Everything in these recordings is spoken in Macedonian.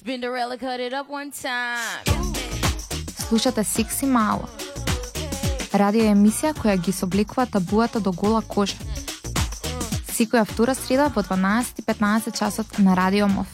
Spinderella cut it up one time. Слушате Секси Мало. Радио емисија која ги собликува табуата до гола кожа. Секоја втора среда во 12:15 часот на Радио МОВ.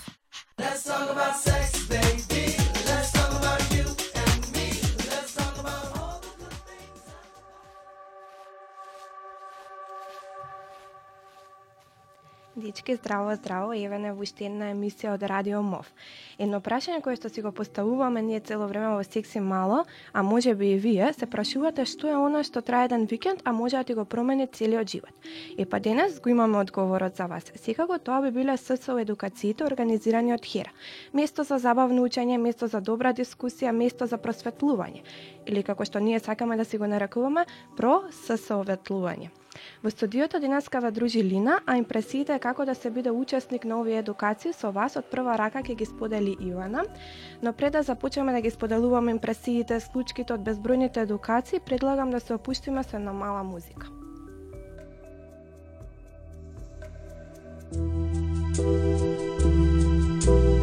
Дечки, здраво, здраво, еве не во уште една емисија од Радио МОВ. Едно прашање кое што си го поставуваме ние цело време во секси мало, а може би и вие, се прашувате што е она што трае еден викенд, а може да ти го промени целиот живот. И па денес го имаме одговорот за вас. Секако тоа би биле ССО едукациите организирани од Хера. Место за забавно учење, место за добра дискусија, место за просветлување. Или како што ние сакаме да си го нарекуваме, про ССО. Во студиото денеска ве дружи Лина, а импресиите е како да се биде учесник на овие едукации со вас од прва рака ќе ги сподели Ивана. Но пред да започнеме да ги споделуваме импресиите, случките од безбројните едукации, предлагам да се опуштиме со една мала музика. I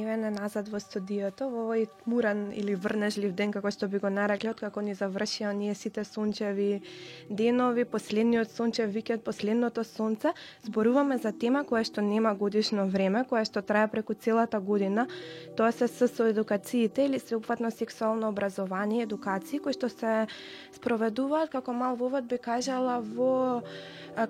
Еве назад во студиото, во овој муран или врнежлив ден, како што би го нарекли, како ни завршија ние сите сончеви денови, последниот сончев викенд, последното сонце, зборуваме за тема која што нема годишно време, која што трае преку целата година. Тоа се со едукациите или сеопфатно сексуално образование, едукации, кои што се спроведуваат, како мал вовод би кажала, во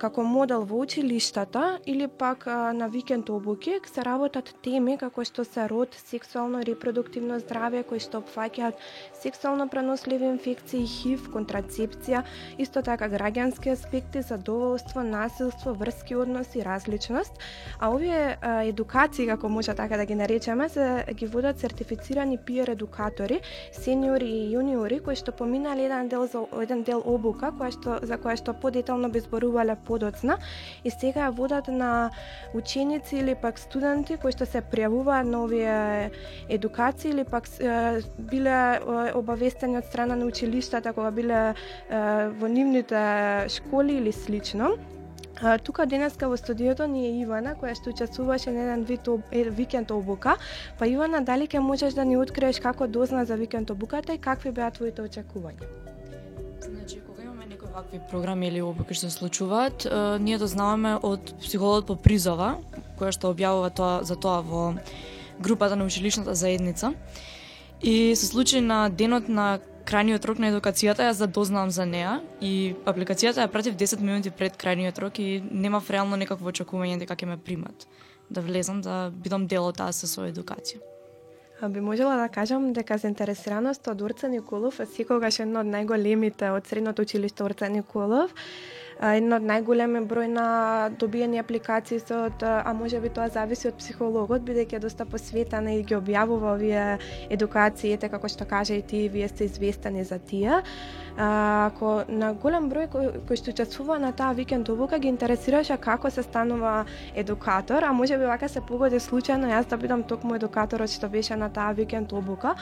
како модел во училиштата или пак на викенд обуки се работат теми како што се род, сексуално и репродуктивно здравје кои што опфаќаат сексуално преносливи инфекции, ХИВ, контрацепција, исто така граѓански аспекти, задоволство, насилство, врски односи, различност. А овие а, едукации, како може така да ги наречеме, се ги водат сертифицирани пиер едукатори, сениори и јуниори кои што поминале еден дел за еден дел обука која што за која што подетално би зборувале подоцна и сега ја водат на ученици или пак студенти кои што се пријавуваат на овие едукации или пак биле обавестени од страна на училиштата кога биле во нивните школи или слично. Тука денеска во студиото ни е Ивана, која што учествуваше на еден вид об, е, викенд обука. Па Ивана, дали ќе можеш да ни откриеш како дозна за викенд обуката и какви беа твоите очекувања? Значи, кога имаме некои вакви програми или обуки што се случуваат, е, ние дознаваме од психологот по призова, која што објавува тоа за тоа во групата на училишната заедница. И се случи на денот на крајниот рок на едукацијата, јас да задознавам за неа и апликацијата ја пратив 10 минути пред крајниот рок и немав реално некакво очекување дека ќе ме примат да влезам да бидам дел од таа со едукација. А, Би можела да кажам дека заинтересираноста од Урца Николов е секогаш едно од најголемите од средното училиште Урца Николов. А, Едно од најголеми број на добиени апликации се од, а може би тоа зависи од психологот, бидејќи е доста посветена и ги објавува овие едукациите, така како што кажа и ти, вие сте известени за тие. Ако на голем број кој, кој што учествува на таа викенд обука ги интересираше како се станува едукатор, а може би вака се погоди случајно јас да бидам токму едукаторот што беше на таа викенд обука.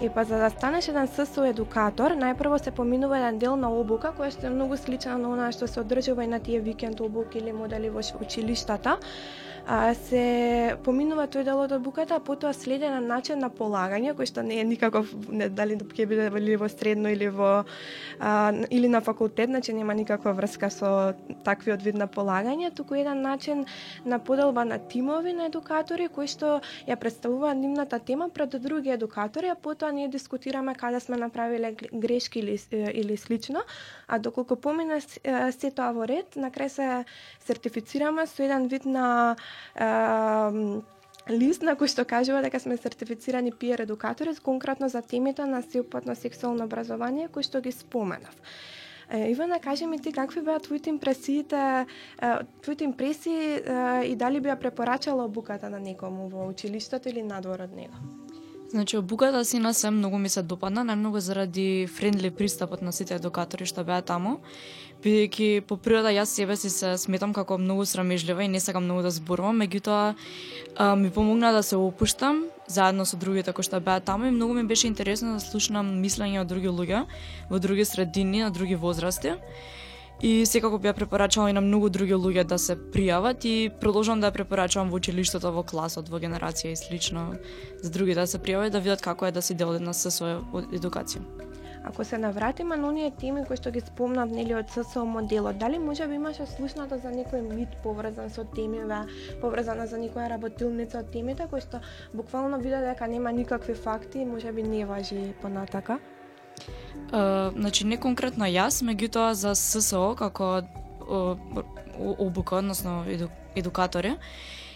И па за да станеш еден ССО едукатор, најпрво се поминува еден дел на обука која што е многу слична на она што се одржува и на тие викенд обуки или модели во училиштата а, се поминува тој дел од обуката, а потоа следе на начин на полагање, кој што не е никаков, не дали ќе биде или во средно или во а, или на факултет, значи нема никаква врска со таквиот вид на полагање, туку еден начин на поделба на тимови на едукатори кои што ја представува нивната тема пред други едукатори, а потоа ние дискутираме каде сме направиле грешки или или слично, а доколку помине се тоа во ред, на крај се сертифицираме со еден вид на лист на кој што кажува дека сме сертифицирани пиер едукатори конкретно за темите на сеопатно сексуално образование кои што ги споменав. Ивана, кажи ми ти какви беа твоите импресиите, твоите импресии и дали би ја препорачала обуката на некому во училиштето или надвор од него? Значи, обуката си на се многу ми се допадна, најмногу заради френдли пристапот на сите едукатори што беа таму, бидејќи по природа јас себе си се сметам како многу срамежлива и не сакам многу да зборувам, меѓутоа ми помогна да се опуштам заедно со другите кои што беа таму и многу ми беше интересно да слушнам мислење од други луѓе во други средини, на други возрасти. И секако би ја препорачала и на многу други луѓе да се пријават и продолжувам да ја препорачувам во училиштето, во класот, во генерација и слично за други да се пријават да видат како е да се дел на со своја едукација. Ако се навратиме на оние теми кои што ги спомнав нели од ССО моделот, дали може би имаше слушната за некој мит поврзан со темива, поврзана за некоја работилница од темите кои што буквално видат дека нема никакви факти и може би не важи понатака? Uh, значи не конкретно јас, меѓутоа за ССО како о, обука, односно еду, едукатори,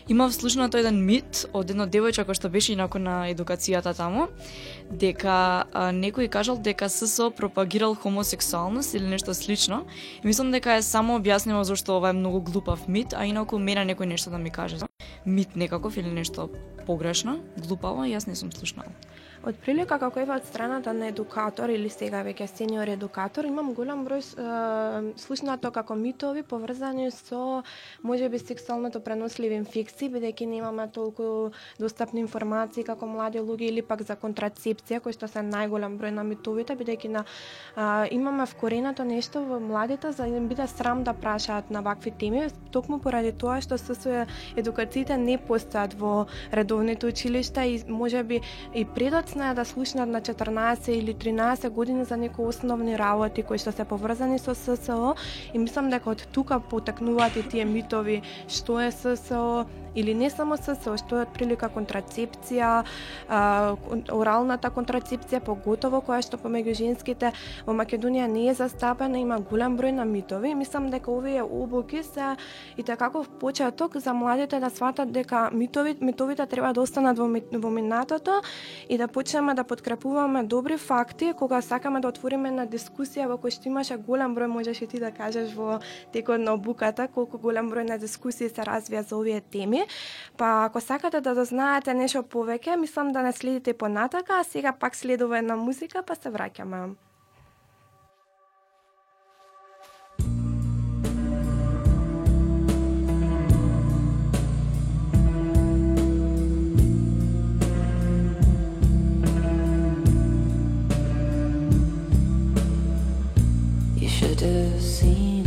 имав слушнато еден мит од едно девојче кој што беше инаку на едукацијата таму, дека а, некој кажал дека ССО пропагирал хомосексуалност или нешто слично. И мислам дека е само објаснимо зашто ова е многу глупав мит, а инаку мене некој нешто да ми каже. Мит некаков или нешто погрешно, глупаво, јас не сум слушнала. Од прилика како ева од страната на едукатор или сега веќе сениор едукатор, имам голем број е, слушнато како митови поврзани со можеби сексуалното преносливи инфекции, бидејќи немаме толку достапни информации како млади луѓе или пак за контрацепција, кои што се најголем број на митовите, бидејќи на а, имаме вкоренато нешто во младите за да им биде срам да прашаат на вакви теми, токму поради тоа што се едукациите не постојат во редовните училишта и можеби и предоцна е да слушнат на 14 или 13 години за некои основни работи кои што се поврзани со ССО и мислам дека од тука потекнуваат и тие митови што е ССО или не само се што прилика контрацепција, а, оралната контрацепција, поготово која што помеѓу женските во Македонија не е застапена, има голем број на митови мислам дека овие обуки се и такаков почеток за младите да сватат дека митови, митовите треба да останат во, во минатото и да почнеме да подкрепуваме добри факти кога сакаме да отвориме на дискусија во кој што имаше голем број можеш и ти да кажеш во текот на обуката колку голем број на дискусии се развија за овие теми. Па ако сакате да дознаете нешто повеќе, мислам да не следите понатака, а сега пак следува една музика, па се враќаме. You should have seen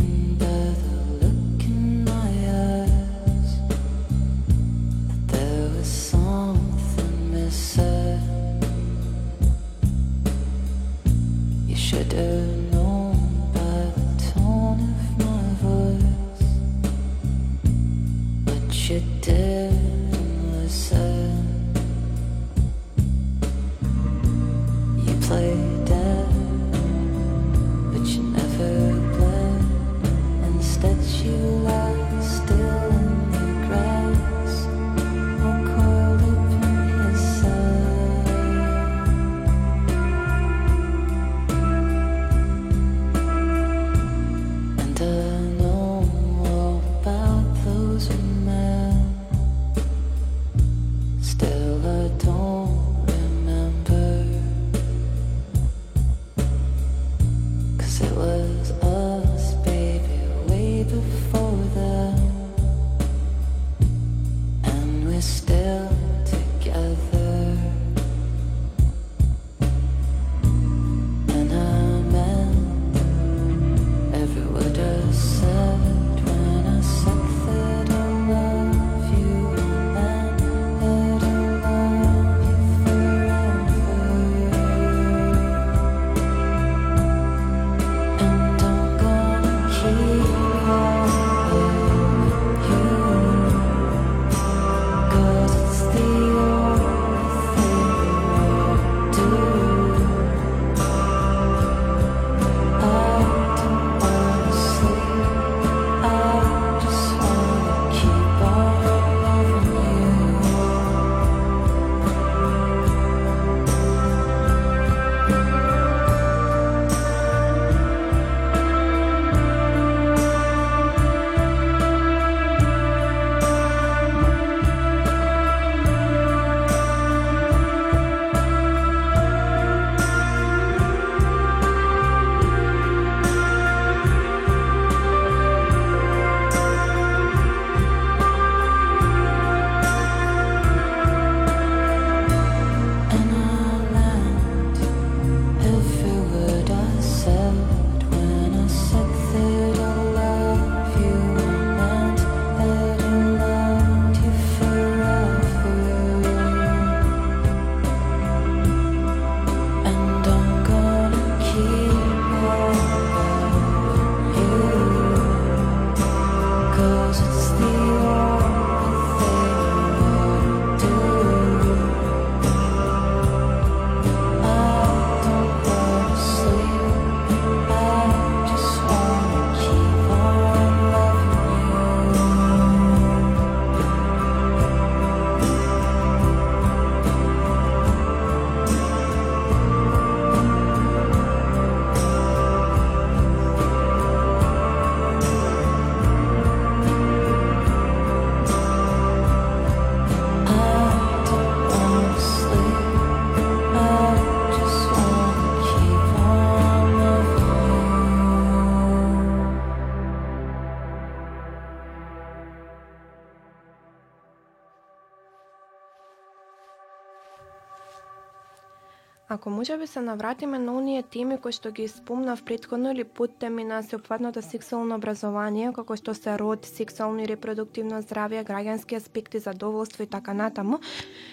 може би се навратиме на оние теми кои што ги спомнав предходно или подтеми на сеопфатното сексуално образование, како што се род, сексуално и репродуктивно здравје, граѓански аспекти, задоволство и така натаму,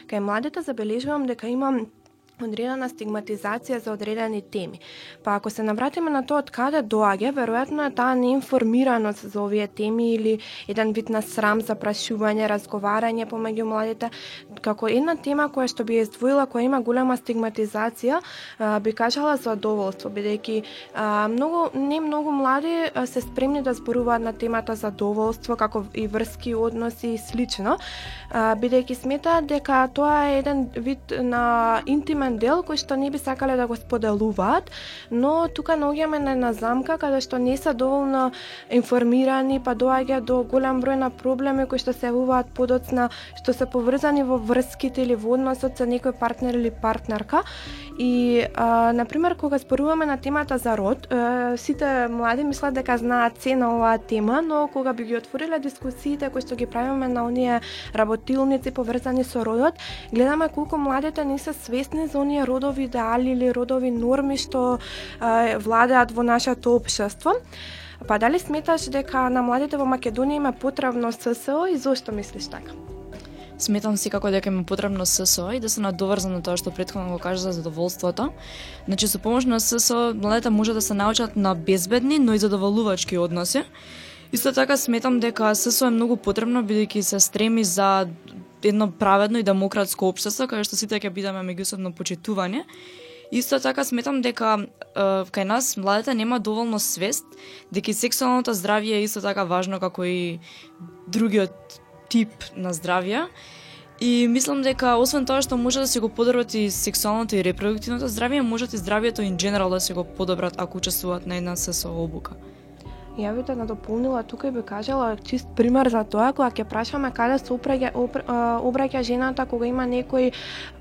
кај младите забележувам дека имам одредена стигматизација за одредени теми. Па ако се навратиме на тоа од каде доаѓа, веројатно е таа неинформираност за овие теми или еден вид на срам за прашување, разговарање помеѓу младите, како една тема која што би ја издвоила, која има голема стигматизација, би кажала задоволство, бидејќи многу не многу млади се спремни да зборуваат на темата задоволство, како и врски односи и слично, бидејќи сметаат дека тоа е еден вид на интимен дел кој што не би сакале да го споделуваат, но тука наоѓаме на една замка каде што не се доволно информирани, па доаѓа до голем број на проблеми кои што се јавуваат подоцна, што се поврзани во врските или во односот со некој партнер или партнерка. И, а, например, кога зборуваме на темата за род, а, сите млади мислат дека знаат се на оваа тема, но кога би ги отвориле дискусиите кои што ги правиме на оние работилници поврзани со родот, гледаме колку младите не се свесни за оние родови идеали или родови норми што а, владеат во нашето општество. Па дали сметаш дека на младите во Македонија има потребно ССО и зошто мислиш така? Сметам секако дека ми потребно ССО и да се надоврзам на тоа што претходно го кажа за задоволството. Значи со помош на ССО младите може да се научат на безбедни, но и задоволувачки односи. Исто така сметам дека ССО е многу потребно бидејќи се стреми за едно праведно и демократско општество каде што сите ќе бидеме меѓусебно почитување. Исто така сметам дека е, кај нас младите нема доволно свест дека сексуалното здравје е исто така важно како и другиот тип на здравје. И мислам дека освен тоа што може да се го подобрат и сексуалното и репродуктивното здравје, можат и здравјето in general да се го подобрат ако учествуваат на една ССО обука. Ја би те надополнила тука и би кажала чист пример за тоа кога ќе прашаме каде се опраќа опр- а, обраќа жената кога има некој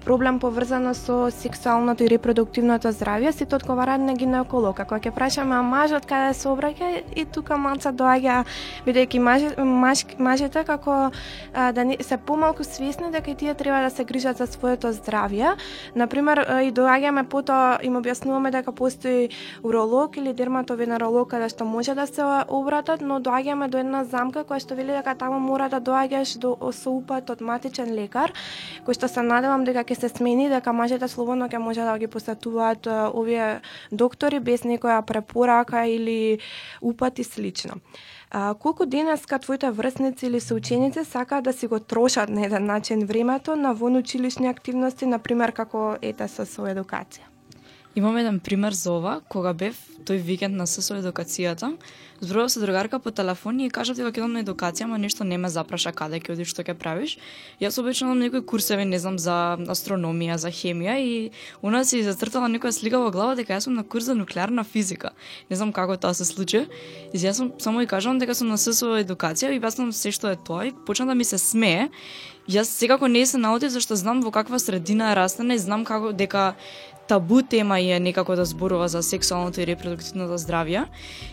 проблем поврзано со сексуалното и репродуктивното здравје, сите одговараат на гинеколог. Кога ќе прашаме мажот каде се обраќа и тука малца доаѓа бидејќи маж, маж, мажите како а, да не, се помалку свесни дека и тие треба да се грижат за своето здравје. Например, и доаѓаме потоа им објаснуваме дека постои уролог или дерматовенеролог каде што може да се Да обратат, но доаѓаме до една замка која што вели дека таму мора да доаѓаш до со упат од матичен лекар, кој што се надевам дека ќе се смени, дека мажете слободно ќе може да ги посетуваат овие доктори без некоја препорака или упат и слично. А, колку денеска твоите врсници или соученици сакаат да си го трошат на еден начин времето на вонучилишни активности, например како ете со со едукација? Имам еден пример за ова, кога бев тој викенд на ССО едукацијата, зборував со другарка по телефон и кажав дека ќе одам на едукација, ама нешто не ме запраша каде ќе одиш, што ќе правиш. Јас обично имам некои курсеви, не знам, за астрономија, за хемија и она се зацртала некоја слика во глава дека јас сум на курс за нуклеарна физика. Не знам како тоа се случи. И јас сум само и кажувам дека сум на ССО едукација и објаснувам се што е тоа и почна да ми се смее. Јас секако не се наоти зашто знам во каква средина е растена и знам како дека табу тема е некако да зборува за сексуалното и репродуктивното здравје.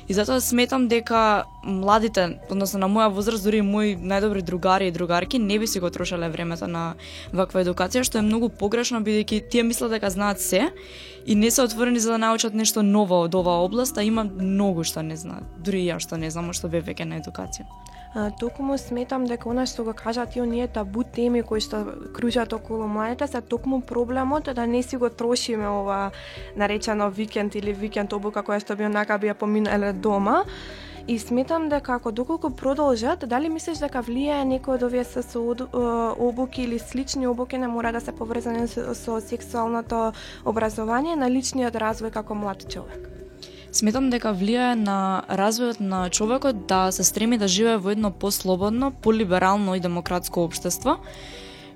И затоа сметам дека младите, односно на моја возраст, дури и мои најдобри другари и другарки не би си го трошале времето на ваква едукација, што е многу погрешно бидејќи тие мислат дека знаат се и не се отворени за да научат нешто ново од оваа област, а има многу што не знаат. Дури и ја што не знам, што бе веќе на едукација. А, токму сметам дека она што го кажат и оние табу теми кои што кружат околу младите се токму проблемот да не си го трошиме ова наречено викенд или викенд обука која што би онака би ја поминале дома. И сметам дека ако доколку продолжат, дали мислиш дека влијае некој од овие со обуки или слични обуки не мора да се поврзани со, со сексуалното образование на личниот развој како млад човек? Сметам дека влијае на развојот на човекот да се стреми да живее во едно послободно, полиберално и демократско општество,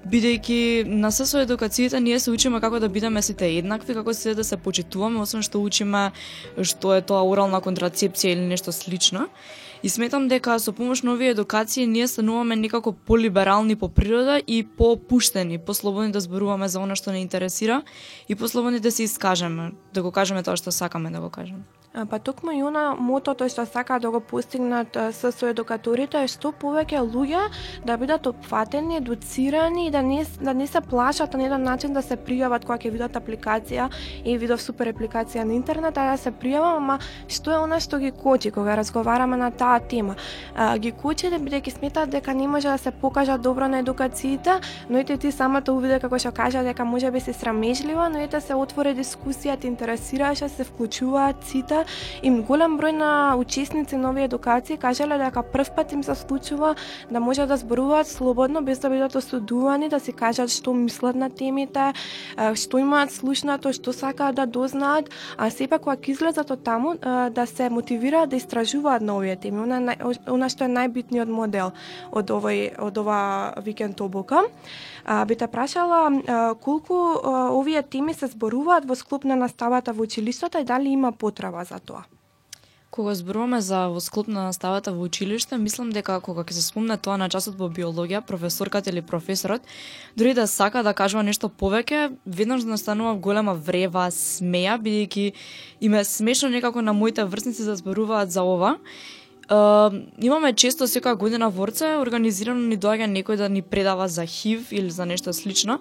бидејќи на се со едукацијата ние се учиме како да бидеме сите еднакви, како се да се почитуваме, освен што учиме што е тоа орална контрацепција или нешто слично. И сметам дека со помош на овие едукации ние стануваме некако полиберални по природа и попуштени, послободни да зборуваме за она што не интересира и послободни да се искажеме, да го кажеме тоа што сакаме да го кажеме. А, Па токму и она мотото што сака да го постигнат со со едукаторите е што повеќе луѓе да бидат опфатени, едуцирани и да не да не се плашат на еден начин да се пријават кога ќе видат апликација и видов супер апликација на интернет, а да се пријавам, ама што е она што ги кочи кога разговараме на таа тема? А, ги кочи да бидејќи сметаат дека не може да се покажа добро на едукациите, но ете ти самата увиде како што кажа дека може би се срамежлива, но ете се отвори дискусија, те интересираше, се вклучуваат сите и голем број на учесници на овие едукации кажале дека првпат им се случува да може да зборуваат слободно без да бидат осудувани, да си кажат што мислат на темите, што имаат слушнато, што сакаат да дознаат, а сепак кога ќе излезат од таму да се мотивираат да истражуваат на овие теми. Она, она што е најбитниот модел од овој од ова викенд обука. А, би те прашала а, колку а, овие теми се зборуваат во склоп на наставата во училиштата и дали има потреба за тоа? Кога зборуваме за во склоп на наставата во училиште, мислам дека кога ќе се спомне тоа на часот по биологија, професорката или професорот, дури да сака да кажува нешто повеќе, веднаш да настанува голема врева, смеја, бидејќи им е смешно некако на моите врсници да зборуваат за ова. Uh, имаме често секоја година ворце организирано ни доаѓа некој да ни предава за ХИВ или за нешто слично.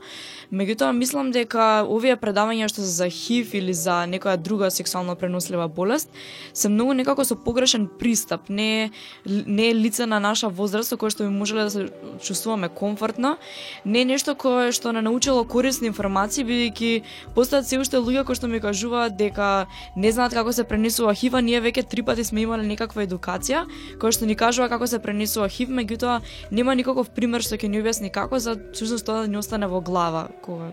Меѓутоа мислам дека овие предавања што се за ХИВ или за некоја друга сексуално пренослива болест се многу некако со погрешен пристап, не е- не е лице на наша возраст со кое што би можеле да се чувствуваме комфортно, не е нешто кое што не научило корисни информации бидејќи постојат се уште луѓе кои што ми кажуваат дека не знаат како се пренесува хива, ние веќе три пати сме имале некаква едукација која што ни кажува како се пренесува ХИВ, меѓутоа нема никаков пример што ќе ни објасни како за всушност тоа да ни остане во глава кога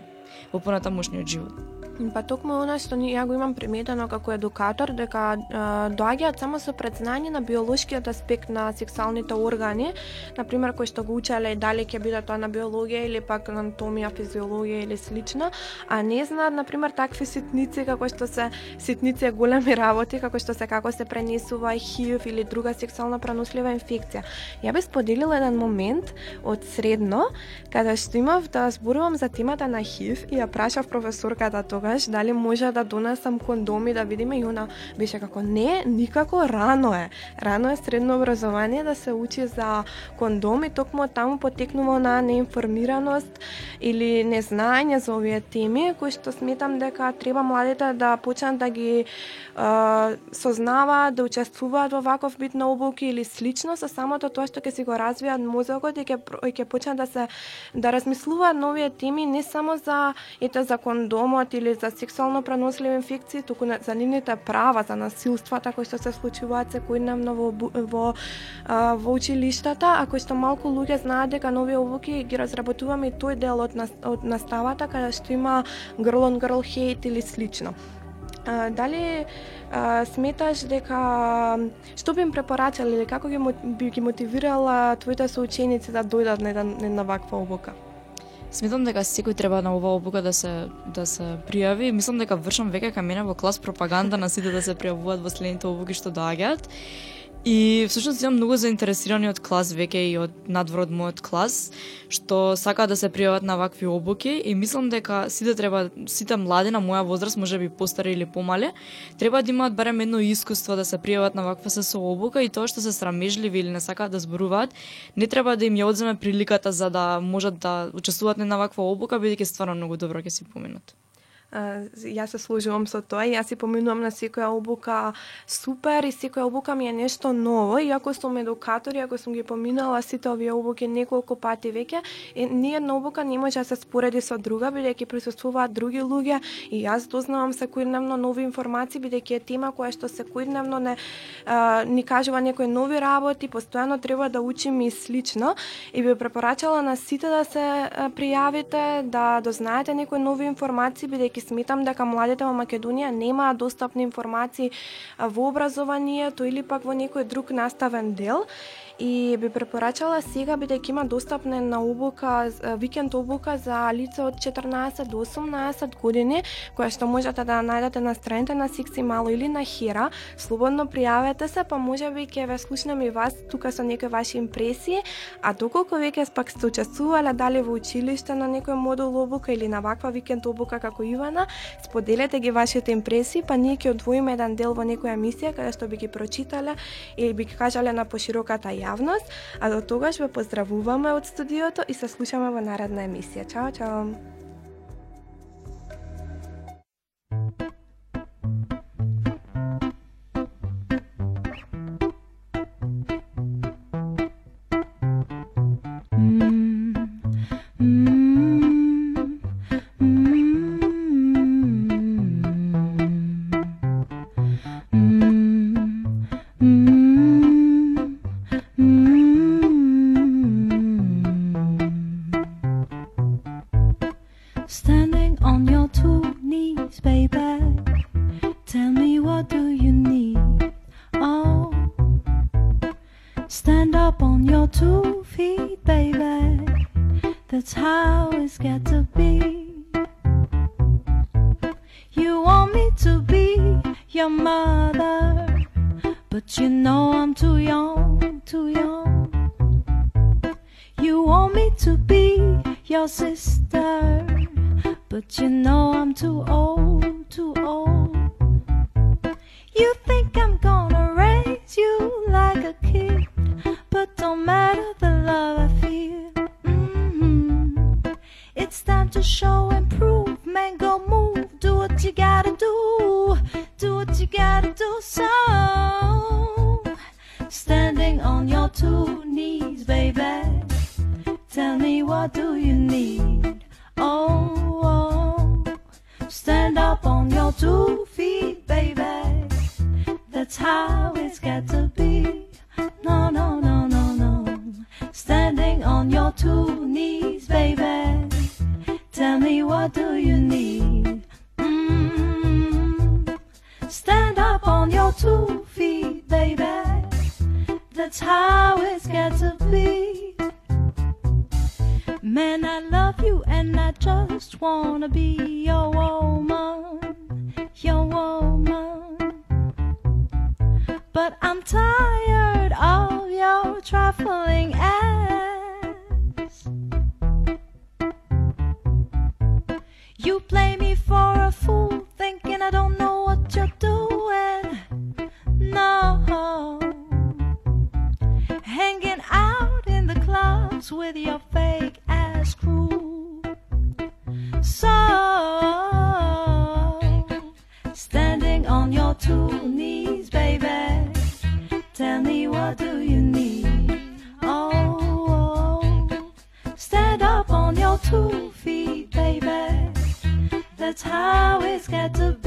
во понатамошниот живот. Па токму она што ни, ја го имам приметено како едукатор дека а, доаѓаат само со предзнање на биолошкиот аспект на сексуалните органи, на пример кои што го учеле дали ќе биде тоа на биологија или пак анатомија, физиологија или слично, а не знаат на пример такви ситници како што се ситници големи работи како што се како се пренесува ХИВ или друга сексуално пренослива инфекција. Ја би споделила еден момент од средно каде што имав да зборувам за темата на ХИВ и ја прашав професорката тогаш дали може да донесам кондоми да видиме и она беше како не, никако рано е. Рано е средно образование да се учи за кондоми, токму таму потекнува на неинформираност или незнаење за овие теми кои што сметам дека треба младите да почнат да ги е, сознаваат, да учествуваат во ваков бит на обуки или слично со самото тоа што ќе си го развијат мозокот и ќе и ќе почнат да се да размислуваат нови теми не само за ете за кондомот или за сексуално преносливи инфекции, туку на- за нивните права, за насилствата кои што се случуваат секојдневно во во а, во училиштата, а кои што малку луѓе знаат дека нови обуки ги разработуваме и тој дел од, од наставата каде што има girl on girl hate или слично. А, дали а, сметаш дека што би им препорачал или како ги би ги мотивирала твоите соученици да дојдат на една, на една ваква обука? Сметам дека секој треба на оваа обука да се да се пријави. Мислам дека вршам веќе кај мене во клас пропаганда на сите да се пријавуваат во следните обуки што доаѓаат. И всушност имам многу заинтересирани од клас веќе и од надвор од мојот клас што сакаат да се пријават на вакви обуки и мислам дека сите треба сите млади на моја возраст, можеби постари или помале, треба да имаат барем едно искуство да се пријават на ваква ССО обука и тоа што се срамежливи или не сакаат да зборуваат, не треба да им ја одземе приликата за да можат да учествуваат на ваква обука бидејќи стварно многу добро ќе си поминат. Јас се служувам со тоа и јас си поминувам на секоја обука супер и секоја обука ми е нешто ново, И ако сум едукатор, ако сум ги поминала сите овие обуки неколку пати веќе, ни една обука не може да се спореди со друга, бидејќи присуствуваат други луѓе и јас дознавам секојдневно нови информации, бидејќи е тема која што секојдневно не а, ни кажува некои нови работи, постојано треба да учим и слично и би препорачала на сите да се пријавите, да дознаете некои нови информации, бидејќи сметам дека младите во Македонија немаат достапни информации во образованието или пак во некој друг наставен дел и би препорачала сега бидејќи има достапна на обука, викенд обука за лица од 14 до 18 години, која што можете да најдете на страните на Сикси Мало или на Хира. Слободно пријавете се, па може би ќе ве слушнем и вас тука со некои ваши импресии, а доколку веќе пак сте учествувале дали во училиште на некој модул обука или на ваква викенд обука како Ивана, споделете ги вашите импресии, па ние ќе одвоиме еден дел во некоја емисија каде што би ги прочитале или би ги кажале на пошироката јавност, а до тогаш ве поздравуваме од студиото и се слушаме во наредна емисија. Чао, чао! That's how it's got to clubs with your fake ass crew. So, standing on your two knees, baby, tell me what do you need? Oh, stand up on your two feet, baby. That's how it's got to be.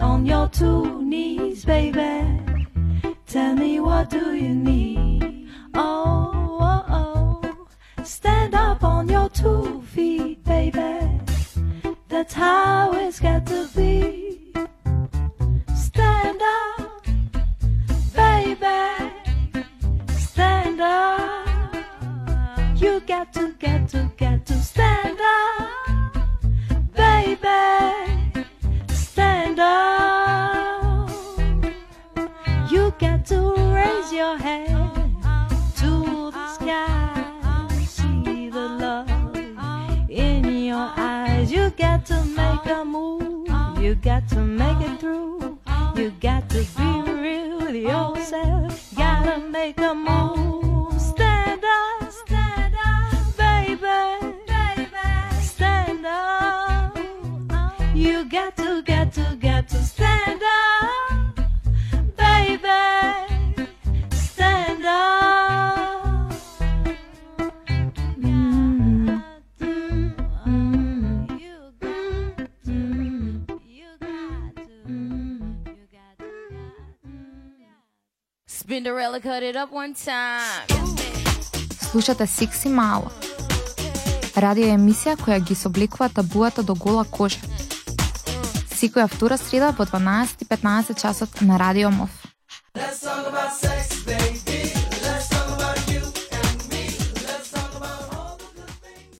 On your two knees, baby. Tell me what do you need? You got to make it through. You got to be real. with yourself. Gotta make a move. Spinderella cut it up one time. Слушате Секси Мало. Радио емисија која ги собликува табуата до гола кожа. Секоја втора среда во 12:15 часот на Радио МОВ.